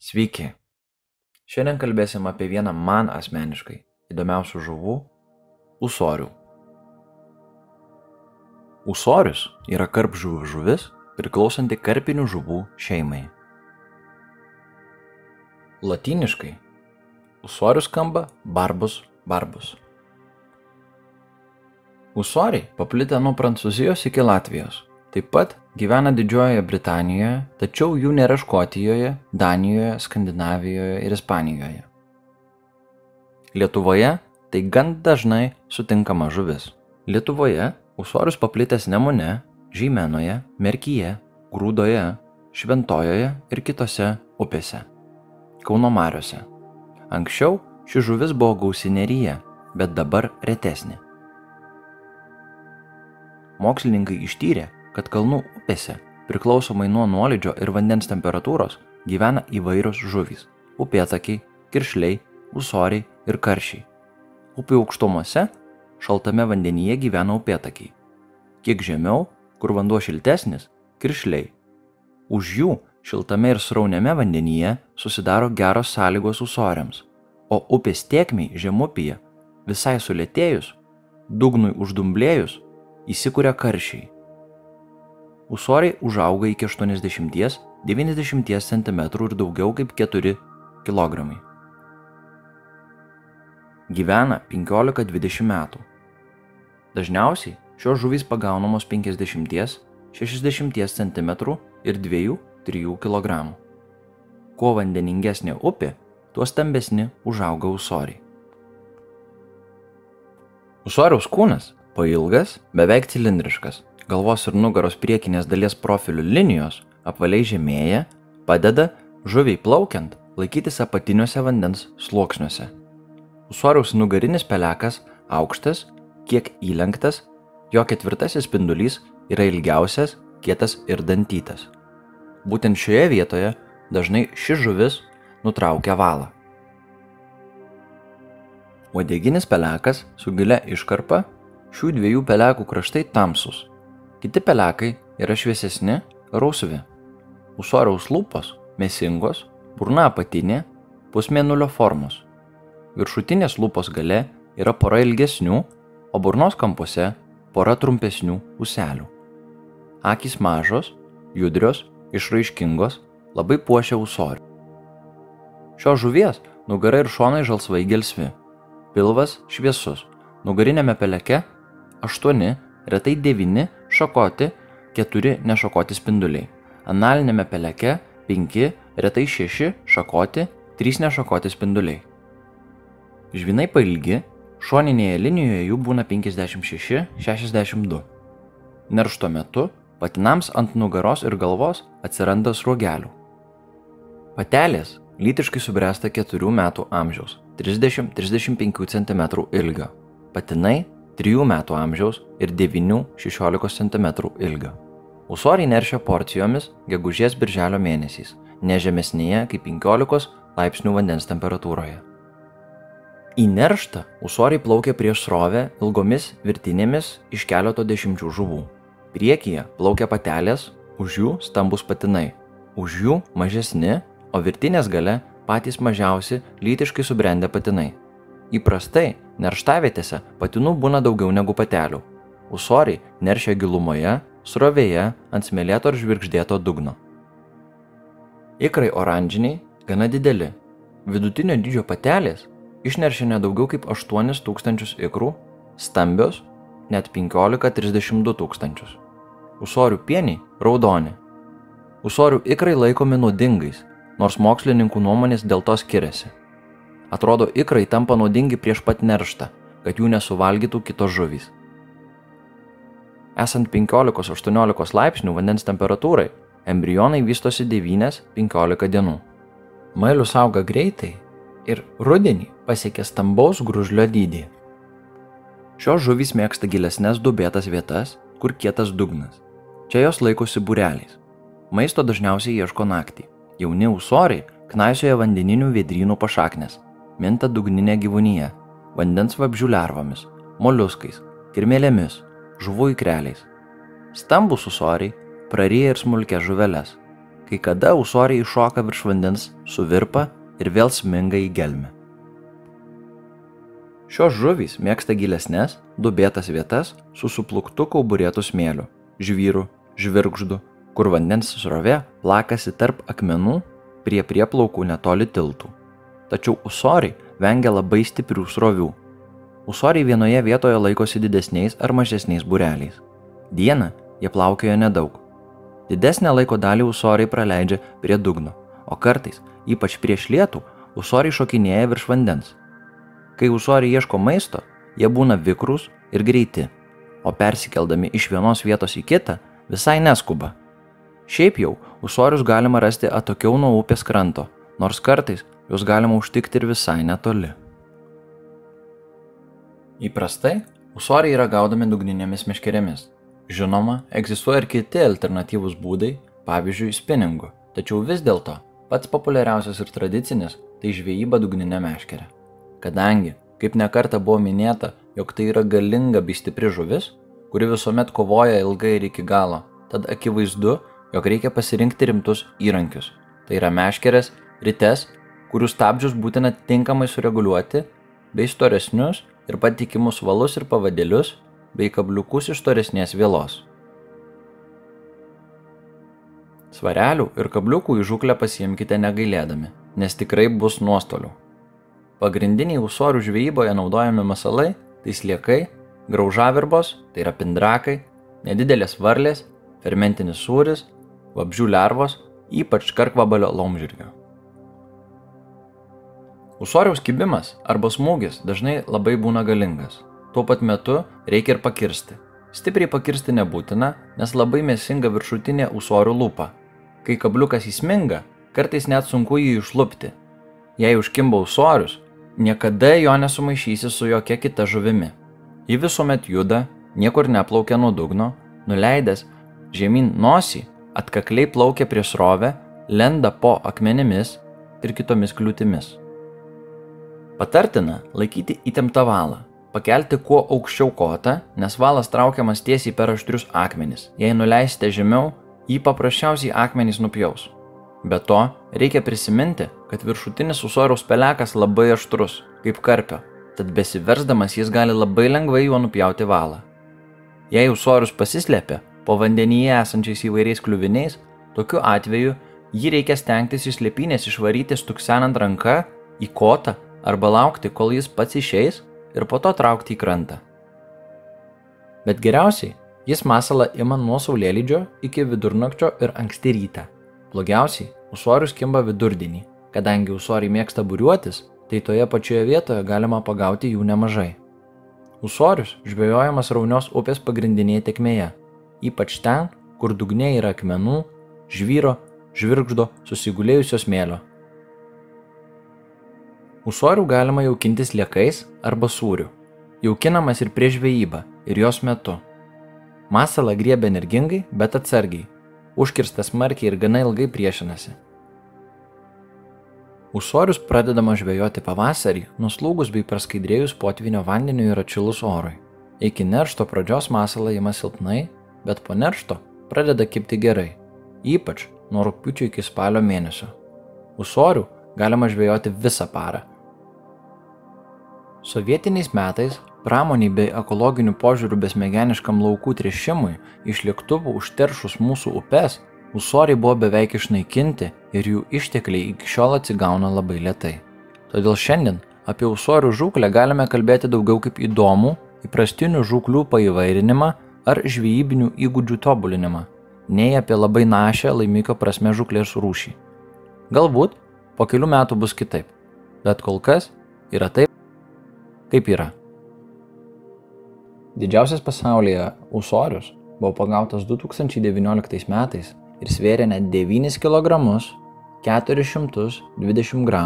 Sveiki. Šiandien kalbėsim apie vieną man asmeniškai įdomiausių žuvų - ūsorių. Ūsorius yra karpžuvių žuvis, priklausanti karpinių žuvų šeimai. Latiniškai ūsorius skamba barbus barbus. Ūsoriai paplitę nuo Prancūzijos iki Latvijos. Taip pat gyvena Didžiojoje Britanijoje, tačiau jų nėra Škotijoje, Danijoje, Skandinavijoje ir Ispanijoje. Lietuvoje tai gan dažnai sutinkama žuvis. Lietuvoje ūsorius paplitęs Nemune, Žymenoje, Merkyje, Grūdoje, Šventojoje ir kitose upėse. Kauno Mariuose. Anksčiau ši žuvis buvo gausineryje, bet dabar retesnė. Mokslininkai ištyrė, kad kalnų upėse, priklausomai nuo nuolydžio ir vandens temperatūros, gyvena įvairios žuvys - upėtakiai, kiršliai, ūsoriai ir karšiai. Upių aukštumose, šaltame vandenyje gyvena upėtakiai. Kiek žemiau, kur vanduo šiltesnis - kiršliai. Už jų šiltame ir srauniame vandenyje susidaro geros sąlygos ūsoriams, o upės tiekmiai žemupyje visai sulėtėjus, dugnui uždumblėjus, įsikuria karšiai. Ūsoriai užauga iki 80-90 cm ir daugiau kaip 4 kg. Gyvena 15-20 metų. Dažniausiai šios žuvys pagaunamos 50-60 cm ir 2-3 kg. Kuo vandeningesnė upė, tuo stambesni užauga ūsoriai. Ūsoriaus kūnas pailgas, beveik cilindriškas. Galvos ir nugaros priekinės dalies profilių linijos apvaliai žemėja, padeda žuviai plaukiant laikytis apatiniuose vandens sluoksniuose. Ūsoriaus nugarinis pelekas aukštas, kiek įlenktas, jo ketvirtasis spindulys yra ilgiausias, kietas ir dantytas. Būtent šioje vietoje dažnai ši žuvis nutraukia valą. Uodeginis pelekas su gilia iškarpa, šių dviejų pelekų kraštai tamsus. Kiti pelekai yra šviesesni, rausvi. Usoriaus lūpos mesingos, burna apatinė, pusmėnulio formos. Viršutinės lūpos gale yra pora ilgesnių, o burnos kampuose pora trumpesnių uselių. Akis mažos, judrios, išraiškingos, labai puošia usorių. Šios žuvies nugara ir šonai žalsvai gelsvi, pilvas šviesus, nugarinėme peleke 8, retai 9 šakoti, 4 nešakoti spinduliai, analinėme peleke 5, retai 6 šakoti, 3 nešakoti spinduliai. Žvinai pailgi, šoninėje linijoje jų būna 56-62. Neršto metu patinams ant nugaros ir galvos atsiranda sruogelių. Patelės lytiškai subręsta 4 metų amžiaus 30-35 cm ilgio, patinai 3 metų amžiaus ir 9-16 cm ilgio. Usoriai neršia porcijomis gegužės birželio mėnesiais, nežemesnėje kaip 15 laipsnių vandens temperatūroje. Į nerštą usoriai plaukia prieš srovę ilgomis virtinėmis iš keleto dešimčių žuvų. Priekyje plaukia patelės, už jų stambus patinai, už jų mažesni, o virtinės gale patys mažiausi lytiškai subrendę patinai. Įprastai nerštavietėse patinų būna daugiau negu patelių. Usoriai neršia gilumoje, srovėje, ant smėlėto ar žvirgždėto dugno. Ikrai oranžiniai, gana dideli. Vidutinio dydžio patelės išneršia nedaugiau kaip 8000 ikrų, stambios net 15-32 tūkstančius. Usorių pieniai raudoni. Usorių ikrai laikomi nuodingais, nors mokslininkų nuomonės dėl to skiriasi. Atrodo, ikrai tampa naudingi prieš pat nerštą, kad jų nesuvalgytų kitos žuvys. Esant 15-18 laipsnių vandens temperatūrai, embrionai vystosi 9-15 dienų. Mailius auga greitai ir rudenį pasiekia stambaus gružlio dydį. Šios žuvys mėgsta gilesnės dubėtas vietas, kur kietas dugnas. Čia jos laikosi bureliais. Maisto dažniausiai ieško naktį. Jauni ūsoriai knaisioja vandeninių vėdrynų pašaknes, minta dugninė gyvūnyje, vandens vabžių lervomis, moliuskais, kirmėlėmis, žuvų ikreliais. Stambus ūsoriai praryja ir smulkės žuveles. kai kada usoriai iššoka virš vandens, suvirpa ir vėl sminga į gelmę. Šios žuvys mėgsta gilesnės, dubėtas vietas su supluktu kauburėtų smėliu, žvyru, žvirgždu, kur vandens srovė plakasi tarp akmenų prie prieplaukų netoli tiltų. Tačiau usoriai vengia labai stiprių srovių. Usoriai vienoje vietoje laikosi didesniais ar mažesniais bureliais. Dieną jie plaukioja nedaug. Didesnę laiko dalį usoriai praleidžia prie dugno, o kartais, ypač prieš lietų, usoriai šokinėja virš vandens. Kai usoriai ieško maisto, jie būna vikrus ir greiti, o persikeldami iš vienos vietos į kitą visai neskuba. Šiaip jau, usorius galima rasti atokiau nuo upės kranto, nors kartais juos galima užtikti ir visai netoli. Įprastai, usoriai yra gaudomi dugninėmis meškerėmis. Žinoma, egzistuoja ir kiti alternatyvūs būdai, pavyzdžiui, spinningu, tačiau vis dėlto pats populiariausias ir tradicinis tai žvejyba dugninė meškerė. Kadangi, kaip nekarta buvo minėta, jog tai yra galinga bei stipri žuvis, kuri visuomet kovoja ilgai ir iki galo, tad akivaizdu, jog reikia pasirinkti rimtus įrankius. Tai yra meškerės, rites kurių stabdžius būtina tinkamai sureguliuoti, bei storesnius ir patikimus valus ir pavadėlius, bei kabliukus iš storesnės vėlos. Svarelių ir kabliukų į žuklę pasiimkite negailėdami, nes tikrai bus nuostolių. Pagrindiniai usorių žvejyboje naudojami masalai - tai sliekai, graužavirbos, tai yra pindrakai, nedidelės varlės, fermentinis sūris, vabžių lervos, ypač karkvabalio laumžirgio. Usoriaus kibimas arba smūgis dažnai labai būna galingas. Tuo pat metu reikia ir pakirsti. Stipriai pakirsti nebūtina, nes labai mėsinga viršutinė usorių lūpa. Kai kabliukas įsminga, kartais net sunku jį išlupti. Jei užkimba usorius, niekada jo nesumaišysi su jokia kita žuvimi. Ji visuomet juda, niekur neplaukia nuo dugno, nuleidęs žemyn nosį, atkakliai plaukia prie srovę, lenda po akmenimis ir kitomis kliūtimis. Patartina laikyti įtemptą valą. Pakelti kuo aukščiau kotą, nes valas traukiamas tiesiai per aštrius akmenis. Jei nuleisite žemiau, jį paprasčiausiai akmenys nupjaus. Be to, reikia prisiminti, kad viršutinis usoriaus pelekas labai aštrus, kaip karpio, tad besiversdamas jis gali labai lengvai juo nupjauti valą. Jei usorius pasislėpia po vandenyje esančiais įvairiais kliuviniais, tokiu atveju jį reikia stengtis iš lėpynės išvaryti stuksenant ranka į kotą arba laukti, kol jis pats išeis ir po to traukti į krantą. Bet geriausiai jis masalą ima nuo saulėlydžio iki vidurnakčio ir anksti rytą. Blogiausiai usorius kimba vidurdienį, kadangi usoriai mėgsta būriuotis, tai toje pačioje vietoje galima pagauti jų nemažai. Usorius žvejojamas Raunios upės pagrindinėje tekmėje, ypač ten, kur dugne yra akmenų, žvyro, žvirgždo, susigulėjusios mėlio Usorių galima jaukintis liekais arba sūriu. Jaukinamas ir prieš žvejybą, ir jos metu. Masalą griebia energingai, bet atsargiai. Užkirstas smarkiai ir gana ilgai priešinasi. Usorius pradedama žvejoti pavasarį, nuslūgus bei praskaidrėjus potvinio vandeniu ir atšilus orui. Iki neršto pradžios masalą ima silpnai, bet po neršto pradeda kipti gerai, ypač nuo rūpiučio iki spalio mėnesio. Usorių galima žvejoti visą parą, Sovietiniais metais pramoniai bei ekologinių požiūrių besmegeniškam laukų trešimui iš lėktuvų užteršus mūsų upes, usoriai buvo beveik išnaikinti ir jų ištekliai iki šiol atsigauna labai lietai. Todėl šiandien apie usorių žūklę galime kalbėti daugiau kaip įdomų, įprastinių žūklių paįvairinimą ar žvejybinių įgūdžių tobulinimą, nei apie labai našę laimikio prasme žūklės rūšį. Galbūt po kelių metų bus kitaip, bet kol kas yra taip, kaip yra. Didžiausias pasaulyje usorius buvo pagautas 2019 metais ir svėrė net 9 kg 420 g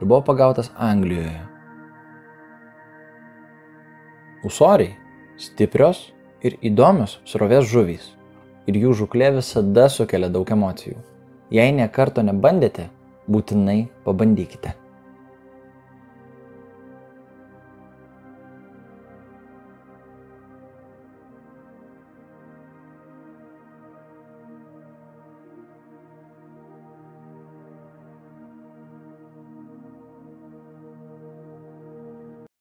ir buvo pagautas Anglijoje. Usoriai - stiprios ir įdomios srovės žuvys ir jų žuklė visada sukelia daug emocijų. Jei ne karto nebandėte, būtinai pabandykite.